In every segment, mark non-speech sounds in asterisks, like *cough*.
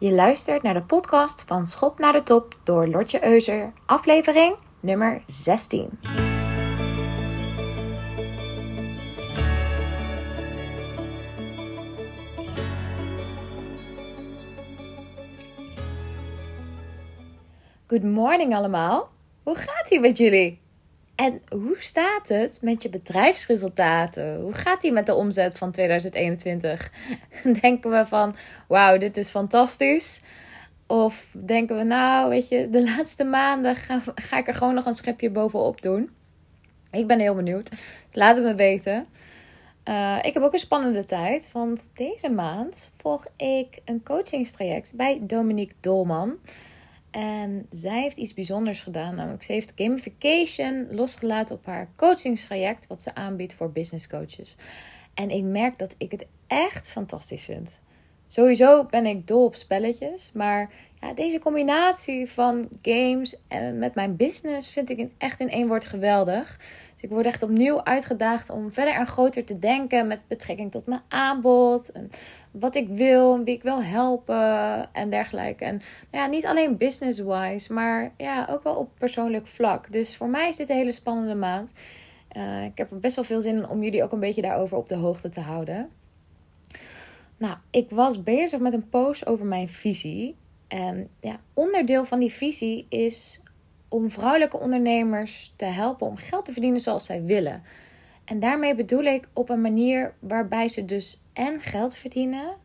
Je luistert naar de podcast van Schop naar de Top door Lotje Euser, aflevering nummer 16. Good morning allemaal. Hoe gaat ie met jullie? En hoe staat het met je bedrijfsresultaten? Hoe gaat die met de omzet van 2021? *laughs* Denken we van, wauw, dit is fantastisch? Of denken we, nou, weet je, de laatste maanden ga, ik er gewoon nog een schepje bovenop doen? Ik ben heel benieuwd. Dus laat het me weten. Uh, ik heb ook een spannende tijd, want deze maand volg ik een coachingstraject bij Dominique Dolman. En zij heeft iets bijzonders gedaan. Namelijk, ze heeft gamification losgelaten op haar coachingstraject. Wat ze aanbiedt voor business coaches. En ik merk dat ik het echt fantastisch vind. Sowieso ben ik dol op spelletjes. Maar ja, deze combinatie van games en met mijn business vind ik echt in één woord geweldig. Dus ik word echt opnieuw uitgedaagd om verder en groter te denken met betrekking tot mijn aanbod. En wat ik wil, wie ik wil helpen en dergelijke. En ja, niet alleen business-wise, maar ja, ook wel op persoonlijk vlak. Dus voor mij is dit een hele spannende maand. Uh, ik heb er best wel veel zin in om jullie ook een beetje daarover op de hoogte te houden. Nou, ik was bezig met een post over mijn visie. En ja, onderdeel van die visie is om vrouwelijke ondernemers te helpen om geld te verdienen zoals zij willen. En daarmee bedoel ik op een manier waarbij ze dus en geld verdienen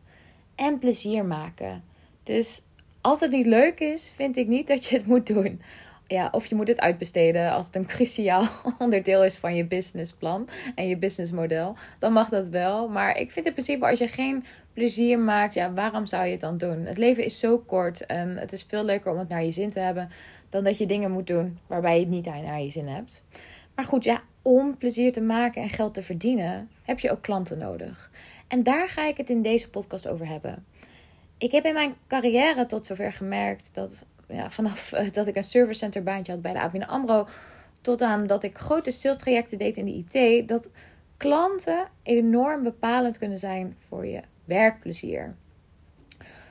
en plezier maken. Dus als het niet leuk is, vind ik niet dat je het moet doen. Ja, of je moet het uitbesteden als het een cruciaal *laughs* onderdeel is van je businessplan en je businessmodel. Dan mag dat wel. Maar ik vind in principe als je geen plezier maakt, ja, waarom zou je het dan doen? Het leven is zo kort en het is veel leuker om het naar je zin te hebben dan dat je dingen moet doen waarbij je het niet naar je zin hebt. Maar goed, ja, om plezier te maken en geld te verdienen, heb je ook klanten nodig. En daar ga ik het in deze podcast over hebben. Ik heb in mijn carrière tot zover gemerkt dat ja, vanaf eh, dat ik een service center baantje had bij de ABN AMRO... tot aan dat ik grote sales trajecten deed in de IT... dat klanten enorm bepalend kunnen zijn voor je werkplezier.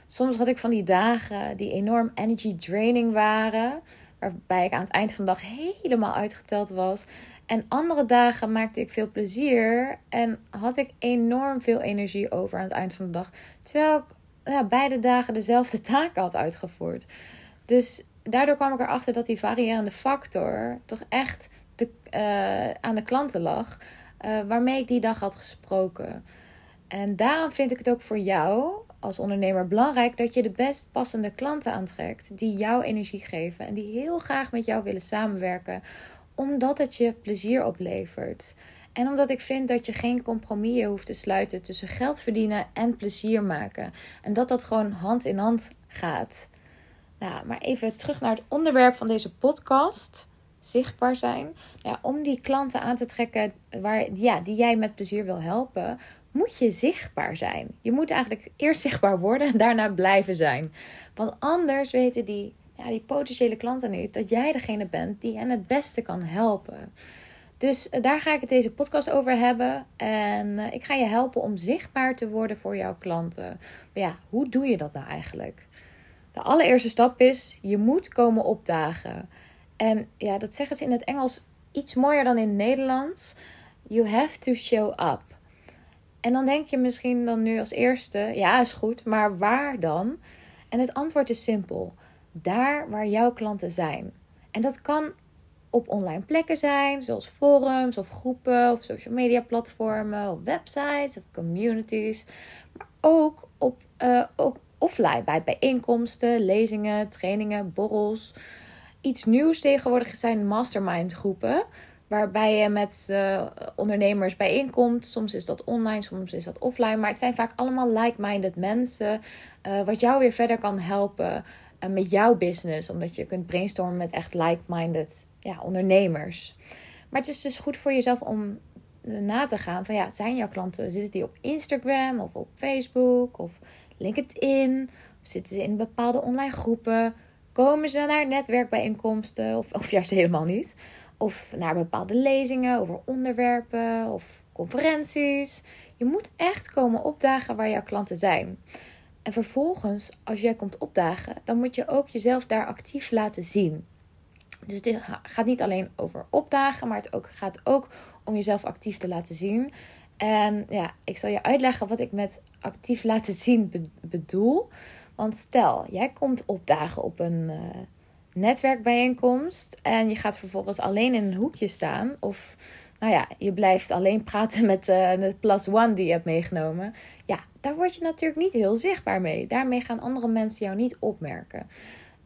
Soms had ik van die dagen die enorm energy draining waren... waarbij ik aan het eind van de dag helemaal uitgeteld was... En andere dagen maakte ik veel plezier en had ik enorm veel energie over aan het eind van de dag. Terwijl ik ja, beide dagen dezelfde *laughs* taken had uitgevoerd. Dus daardoor kwam ik erachter dat die variërende factor toch echt de, uh, aan de klanten lag. Uh, waarmee ik die dag had gesproken. En daarom vind ik het ook voor jou als ondernemer belangrijk dat je de best passende klanten aantrekt. Die jouw energie geven en die heel graag met jou willen samenwerken. Omdat het je plezier oplevert. En omdat ik vind dat je geen compromissen hoeft te sluiten tussen geld verdienen en plezier maken. En dat dat gewoon hand in hand gaat. Nou, maar even terug naar het onderwerp van deze podcast. Zichtbaar zijn. Ja, om die klanten aan te trekken waar, ja, die jij met plezier wil helpen, moet je zichtbaar zijn. Je moet eigenlijk eerst zichtbaar worden en daarna blijven zijn. Want anders weten die, ja, die potentiële klanten niet dat jij degene bent die hen het beste kan helpen. Dus eh, daar ga ik het deze podcast over hebben. En eh, ik ga je helpen om zichtbaar te worden voor jouw klanten. Maar ja, hoe doe je dat nou eigenlijk? De allereerste stap is, je moet komen opdagen. En ja, dat zeggen ze in het Engels iets mooier dan in het Nederlands. You have to show up. En dan denk je misschien dan nu als eerste, ja is goed, maar waar dan? En het antwoord is simpel. Daar waar jouw klanten zijn. En dat kan op online plekken zijn, zoals forums of groepen of social media platformen of websites of communities. Maar ook op, uh, ook offline bij bijeenkomsten, lezingen, trainingen, borrels. Iets nieuws tegenwoordig zijn mastermind groepen. Waarbij je met uh, ondernemers bijeenkomt. Soms is dat online, soms is dat offline. Maar het zijn vaak allemaal like-minded mensen. Uh, wat jou weer verder kan helpen uh, met jouw business. Omdat je kunt brainstormen met echt like-minded ja, ondernemers. Maar het is dus goed voor jezelf om na te gaan van ja, zijn jouw klanten, zitten die op Instagram of op Facebook of LinkedIn? Of zitten ze in bepaalde online groepen? Komen ze naar netwerkbijeenkomsten of, of juist helemaal niet? Of naar bepaalde lezingen over onderwerpen of conferenties. Je moet echt komen opdagen waar jouw klanten zijn. En vervolgens, als jij komt opdagen, dan moet je ook jezelf daar actief laten zien. Dus dit gaat niet alleen over opdagen, maar het ook, gaat ook om jezelf actief te laten zien. En ja, ik zal je uitleggen wat ik met actief laten zien bedoel. Want stel, jij komt opdagen op een uh, netwerkbijeenkomst en je gaat vervolgens alleen in een hoekje staan. Of nou ja, je blijft alleen praten *laughs* met uh, de plus one die je hebt meegenomen. Ja, daar word je natuurlijk niet heel zichtbaar mee. Daarmee gaan andere mensen jou niet opmerken.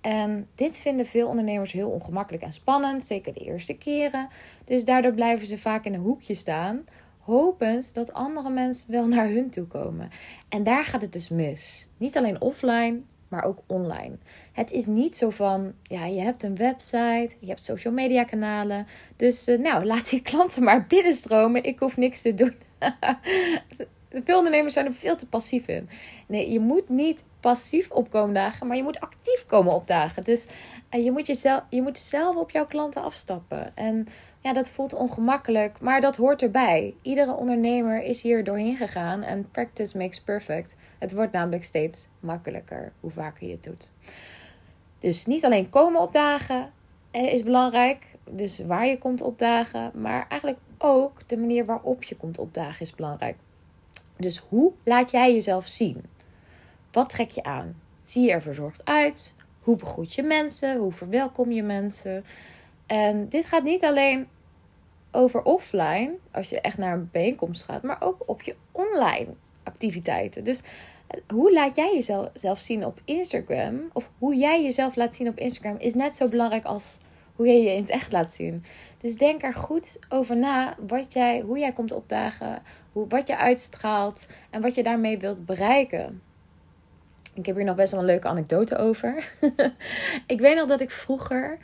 En dit vinden veel ondernemers heel ongemakkelijk en spannend, zeker de eerste keren. Dus daardoor blijven ze vaak in een hoekje staan, hopend dat andere mensen wel naar hun toe komen. En daar gaat het dus mis. Niet alleen offline, maar ook online. Het is niet zo van, ja, je hebt een website, je hebt social media kanalen. Dus uh, nou, laat die klanten maar binnenstromen. Ik hoef niks te doen. *laughs* Veel ondernemers zijn er veel te passief in. Nee, je moet niet passief opkomen dagen, maar je moet actief komen opdagen. Dus uh, je, moet jezelf, je moet zelf op jouw klanten afstappen. En ja, dat voelt ongemakkelijk, maar dat hoort erbij. Iedere ondernemer is hier doorheen gegaan en practice makes perfect. Het wordt namelijk steeds makkelijker hoe vaker je het doet. Dus niet alleen komen opdagen eh, is belangrijk, dus waar je komt opdagen, maar eigenlijk ook de manier waarop je komt opdagen is belangrijk. Dus hoe laat jij jezelf zien? Wat trek je aan? Zie je er verzorgd uit? Hoe begroet je mensen? Hoe verwelkom je mensen? En dit gaat niet alleen over offline, als je echt naar een bijeenkomst gaat, maar ook op je online activiteiten. Dus eh, hoe laat jij jezelf zien op Instagram? Of hoe jij jezelf laat zien op Instagram is net zo belangrijk als hoe je je in het echt laat zien. Dus denk er goed over na wat jij, hoe jij komt opdagen, hoe, wat je uitstraalt en wat je daarmee wilt bereiken. Ik heb hier nog best wel een leuke anekdote over. *laughs* ik weet nog dat ik vroeger,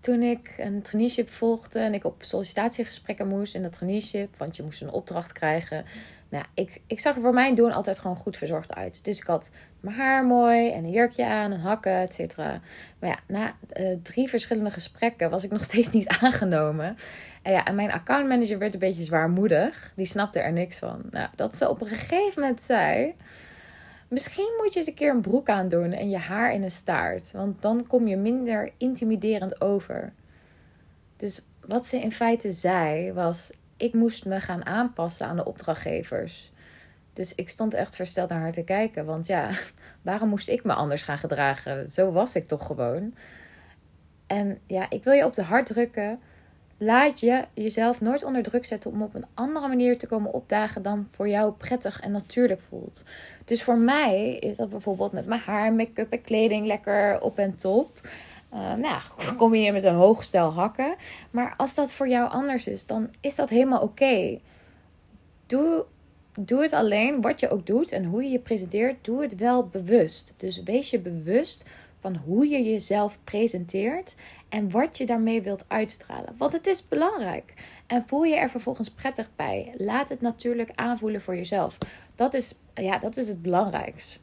toen ik een traineeship volgde en ik op sollicitatiegesprekken moest in dat traineeship, want je moest een opdracht krijgen. Nou, ik, ik zag er voor mijn doen altijd gewoon goed verzorgd uit. Dus ik had mijn haar mooi en een jurkje aan, een hakken, et cetera. Maar ja, na uh, drie verschillende gesprekken was ik nog *laughs* steeds niet aangenomen. En ja, en mijn accountmanager werd een beetje zwaarmoedig. Die snapte er niks van. Nou, dat ze op een gegeven moment zei... Misschien moet je eens een keer een broek aandoen en je haar in een staart. Want dan kom je minder intimiderend over. Dus wat ze in feite zei was: ik moest me gaan aanpassen aan de opdrachtgevers. Dus ik stond echt versteld naar haar te kijken. Want ja, *laughs* waarom moest ik me anders gaan gedragen? Zo was ik toch gewoon. En ja, ik wil je op de hart drukken. Laat je jezelf nooit onder druk zetten om op een andere manier te komen opdagen dan voor jou prettig en natuurlijk voelt. Dus voor mij is dat bijvoorbeeld met mijn haar, make-up en kleding lekker op en top. Uh, nou, *laughs* kom je hier met een hoog stel hakken. Maar als dat voor jou anders is, dan is dat helemaal oké. Doe, doe het alleen, wat je ook doet en hoe je je presenteert, doe het wel bewust. Dus wees je bewust van hoe je jezelf presenteert en wat je daarmee wilt uitstralen. Want het is belangrijk. En voel je er vervolgens prettig bij. Laat het natuurlijk aanvoelen voor jezelf. Dat is, ja, dat is het belangrijkste.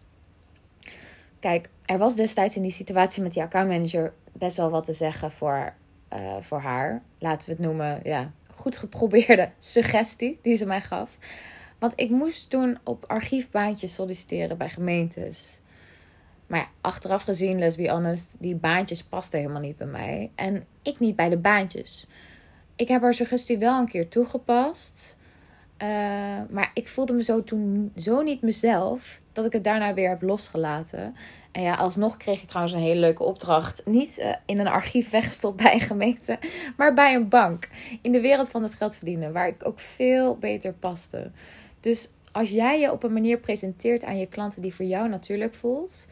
Kijk, er was destijds in die situatie met die accountmanager best wel wat te zeggen voor, uh, voor haar. Laten we het noemen, ja, goed geprobeerde *laughs* suggestie die ze mij gaf. Want ik moest toen op archiefbaantjes solliciteren bij gemeentes. Maar ja, achteraf gezien, let's be honest, die baantjes pasten helemaal niet bij mij. En ik niet bij de baantjes. Ik heb haar suggestie wel een keer toegepast. Uh, maar ik voelde me zo toen zo niet mezelf dat ik het daarna weer heb losgelaten. En ja, alsnog kreeg ik trouwens een hele leuke opdracht. Niet uh, in een archief weggestopt bij een gemeente, maar bij een bank. In de wereld van het geld verdienen, waar ik ook veel beter paste. Dus als jij je op een manier presenteert aan je klanten die voor jou natuurlijk voelt,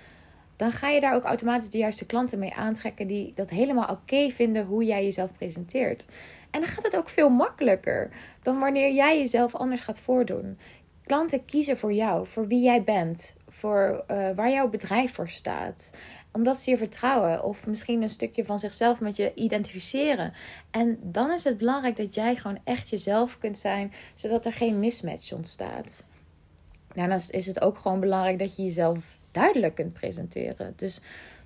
dan ga je daar ook automatisch de juiste klanten mee aantrekken die dat helemaal oké vinden hoe jij jezelf presenteert. En dan gaat het ook veel makkelijker dan wanneer jij jezelf anders gaat voordoen. Klanten kiezen voor jou, voor wie jij bent, voor uh, waar jouw bedrijf voor staat. Omdat ze je vertrouwen of misschien een stukje van zichzelf met je identificeren. En dan is het belangrijk dat jij gewoon echt jezelf kunt zijn, zodat er geen mismatch ontstaat. Daarnaast is het ook gewoon belangrijk dat je jezelf duidelijk kunt presenteren. Dus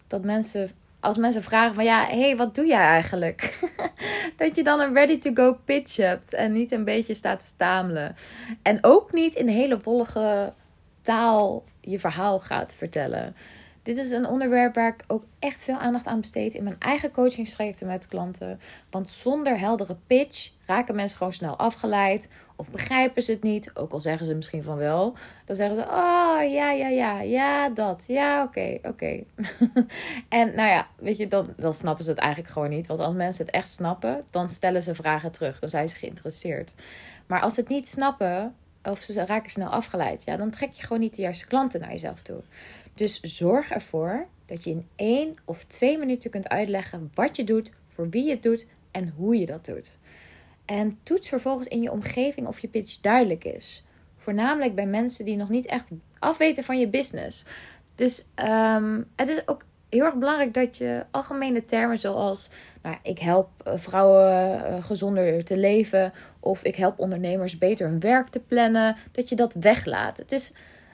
dat mensen, als mensen vragen van ja, hé, hey, wat doe jij eigenlijk? *laughs* dat je dan een ready-to-go pitch hebt en niet een beetje staat te stamelen. En ook niet in hele wollige taal je verhaal gaat vertellen. Dit is een onderwerp waar ik ook echt veel aandacht aan besteed in mijn eigen coachingstrajecten met klanten. Want zonder heldere pitch raken mensen gewoon snel afgeleid of begrijpen ze het niet, ook al zeggen ze misschien van wel. Dan zeggen ze: Oh ja, ja, ja, ja, dat. Ja, oké, oké. *laughs* en nou ja, weet je, dan, dan snappen ze het eigenlijk gewoon niet. Want als mensen het echt snappen, dan stellen ze vragen terug. Dan zijn ze geïnteresseerd. Maar als ze het niet snappen, of ze raken snel afgeleid, ja, dan trek je gewoon niet de juiste klanten naar jezelf toe. Dus zorg ervoor dat je in één of twee minuten kunt uitleggen wat je doet, voor wie je het doet en hoe je dat doet. En toets vervolgens in je omgeving of je pitch duidelijk is. Voornamelijk bij mensen die nog niet echt afweten van je business. Dus um, het is ook heel erg belangrijk dat je algemene termen zoals nou, ik help eh, vrouwen eh, gezonder te leven of ik help ondernemers beter hun werk te plannen, dat je dat weglaat. Het is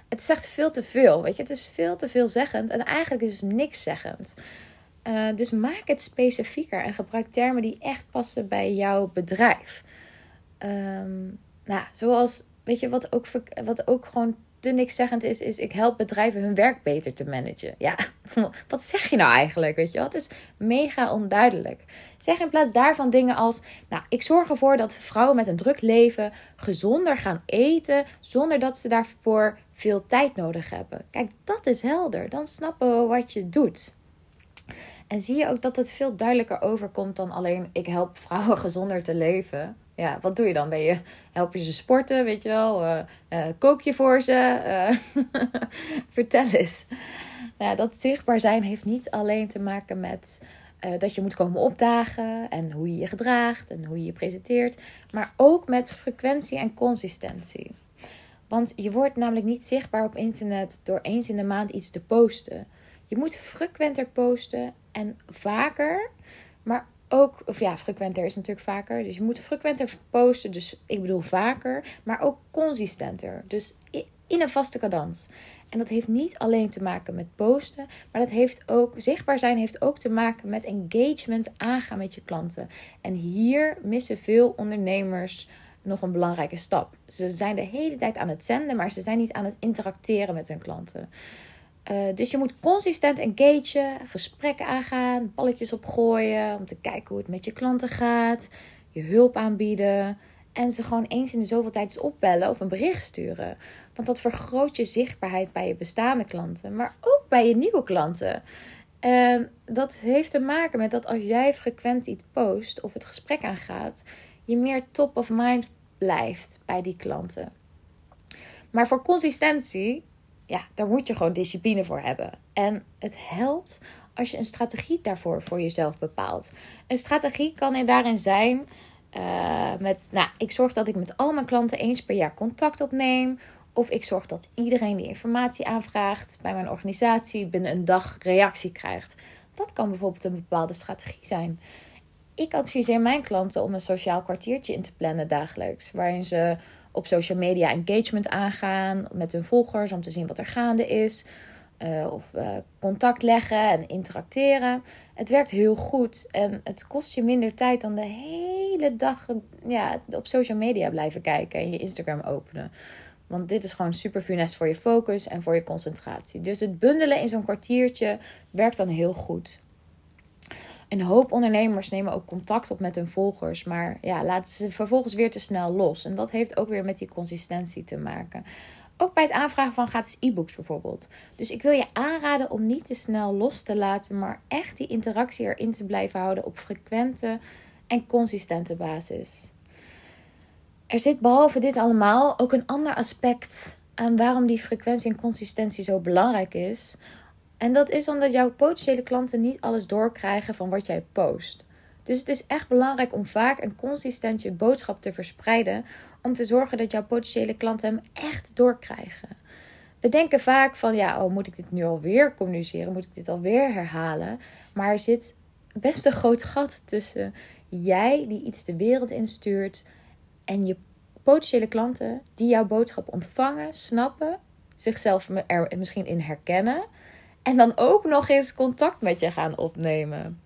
het zegt veel te veel, weet je. Het is veel te veelzeggend en eigenlijk is het niks zeggend. Uh, dus maak het specifieker en gebruik termen die echt passen bij jouw bedrijf. Um, nou, zoals, weet je, wat ook, wat ook gewoon niks zeggend is, is ik help bedrijven hun werk beter te managen. Ja, *laughs* wat zeg je nou eigenlijk, weet je Het is mega onduidelijk. Zeg in plaats daarvan dingen als, nou, ik zorg ervoor dat vrouwen met een druk leven gezonder gaan eten, zonder dat ze daarvoor veel tijd nodig hebben. Kijk, dat is helder. Dan snappen we wat je doet. En zie je ook dat het veel duidelijker overkomt dan alleen ik help vrouwen *laughs* gezonder te leven. Ja, wat doe je dan? Ben je, help je ze sporten, weet je wel? Uh, uh, kook je voor ze? Uh, *laughs* vertel eens. Nou, dat zichtbaar zijn heeft niet alleen te maken met dat je moet komen opdagen en hoe je je gedraagt en hoe je je presenteert, maar ook met frequentie en consistentie. Want je wordt namelijk niet zichtbaar op internet door eens in de maand iets te posten. Je moet frequenter posten en vaker, maar ook, of ja, frequenter is natuurlijk vaker. Dus je moet frequenter posten, dus ik bedoel vaker, maar ook consistenter. Dus in een vaste cadans. En dat heeft niet alleen te maken met posten, maar dat heeft ook, zichtbaar zijn heeft ook te maken met engagement aangaan met je klanten. En hier missen veel ondernemers nog een belangrijke stap. Ze zijn de hele tijd aan het zenden, maar ze zijn niet aan het interacteren met hun klanten. Uh, dus je moet consistent engagen, gesprekken aangaan, balletjes opgooien om te kijken hoe het met je klanten gaat, je hulp aanbieden en ze gewoon eens in de zoveel tijd eens opbellen of een bericht sturen. Want dat vergroot je zichtbaarheid bij je bestaande klanten, maar ook bij je nieuwe klanten. En dat heeft te maken met dat als jij frequent iets post of het gesprek aangaat, je meer top of mind blijft bij die klanten. Maar voor consistentie ja, daar moet je gewoon discipline voor hebben. En het helpt als je een strategie daarvoor voor jezelf bepaalt. Een strategie kan er daarin zijn uh, met, nou, ik zorg dat ik met al mijn klanten eens per jaar contact opneem. Of ik zorg dat iedereen die informatie aanvraagt bij mijn organisatie binnen een dag reactie krijgt. Dat kan bijvoorbeeld een bepaalde strategie zijn. Ik adviseer mijn klanten om een sociaal kwartiertje in te plannen dagelijks, waarin ze op social media engagement aangaan met hun volgers om te zien wat er gaande is. Uh, of uh, contact leggen en interacteren. Het werkt heel goed en het kost je minder tijd dan de hele dag ja, op social media blijven kijken en je Instagram openen. Want dit is gewoon super funest voor je focus en voor je concentratie. Dus het bundelen in zo'n kwartiertje werkt dan heel goed. Een hoop ondernemers nemen ook contact op met hun volgers, maar ja, laten ze vervolgens weer te snel los. En dat heeft ook weer met die consistentie te maken. Ook bij het aanvragen van gratis e-books bijvoorbeeld. Dus ik wil je aanraden om niet te snel los te laten, maar echt die interactie erin te blijven houden op frequente en consistente basis. Er zit behalve dit allemaal ook een ander aspect aan waarom die frequentie en consistentie zo belangrijk is. En dat is omdat jouw potentiële klanten niet alles doorkrijgen van wat jij post. Dus het is echt belangrijk om vaak en consistent je boodschap te verspreiden. Om te zorgen dat jouw potentiële klanten hem echt doorkrijgen. We denken vaak van ja, oh, moet ik dit nu alweer communiceren? Moet ik dit alweer herhalen? Maar er zit best een groot gat tussen jij die iets de wereld instuurt en je potentiële klanten die jouw boodschap ontvangen, snappen, zichzelf er misschien in herkennen en dan ook nog eens contact met je gaan opnemen.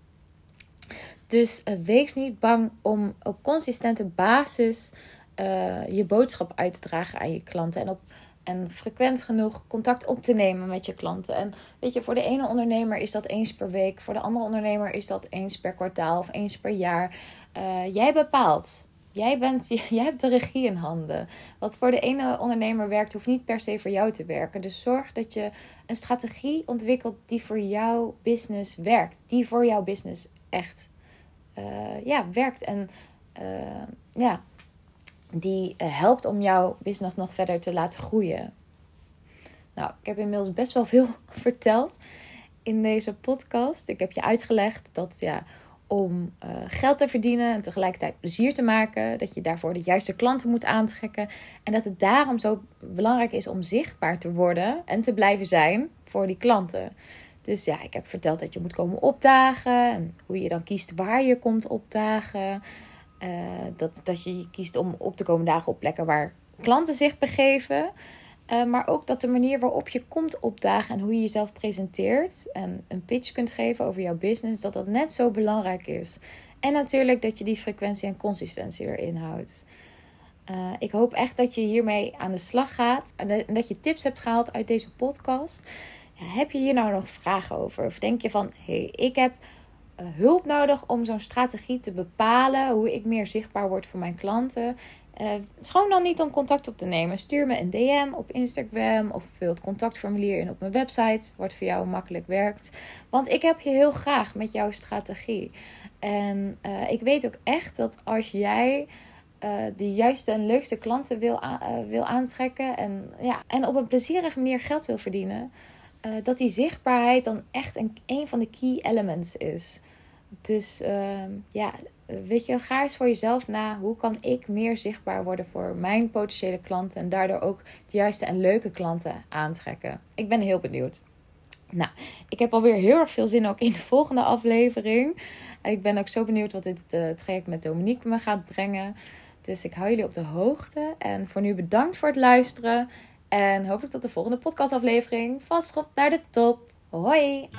Dus uh, wees niet bang om op consistente basis uh, je boodschap uit te dragen aan je klanten. En op En frequent genoeg contact op te nemen met je klanten. En weet je, voor de ene ondernemer is dat eens per week. Voor de andere ondernemer is dat eens per kwartaal of eens per jaar. Uh, jij bepaalt. Jij, bent, *laughs* jij hebt de regie in handen. Wat voor de ene ondernemer werkt, hoeft niet per se voor jou te werken. Dus zorg dat je een strategie ontwikkelt die voor jouw business werkt. Die voor jouw business echt uh, ja, werkt. En uh, ja, die uh, helpt om jouw business nog verder te laten groeien. Nou, ik heb inmiddels best wel veel *laughs* verteld in deze podcast. Ik heb je uitgelegd dat ja, om uh, geld te verdienen en tegelijkertijd plezier te maken, dat je daarvoor de juiste klanten moet aantrekken. En dat het daarom zo belangrijk is om zichtbaar te worden en te blijven zijn voor die klanten. Dus ja, ik heb verteld dat je moet komen opdagen. En hoe je dan kiest waar je komt opdagen. Uh, dat, dat je kiest om op te komen dagen op plekken waar klanten zich begeven. Uh, maar ook dat de manier waarop je komt opdagen en hoe je jezelf presenteert en een pitch kunt geven over jouw business, dat dat net zo belangrijk is. En natuurlijk dat je die frequentie en consistentie erin houdt. Uh, ik hoop echt dat je hiermee aan de slag gaat en dat je tips hebt gehaald uit deze podcast. Ja, heb je hier nou nog vragen over? Of denk je van, hé, hey, ik heb hulp nodig om zo'n strategie te bepalen, hoe ik meer zichtbaar word voor mijn klanten? Uh, schoon dan niet om contact op te nemen. Stuur me een DM op Instagram of vul het contactformulier in op mijn website, wat voor jou makkelijk werkt. Want ik heb je heel graag met jouw strategie. En uh, ik weet ook echt dat als jij de juiste en leukste klanten wil, wil aantrekken en, ja, en op een plezierige manier geld wil verdienen, dat die zichtbaarheid dan echt een, een van de key elements is. Dus ehm, ja, weet je, ga eens voor jezelf na. Hoe kan ik meer zichtbaar worden voor mijn potentiële klanten en daardoor ook de juiste en leuke klanten aantrekken? Ik ben heel benieuwd. Nou, ik heb alweer heel erg veel zin ook in de volgende aflevering. Ik ben ook zo benieuwd wat dit uh, traject met Dominique me gaat brengen. Dus ik hou jullie op de hoogte. En voor nu bedankt voor het luisteren. En hopelijk tot de volgende podcastaflevering. Vast op naar de top. Hoi!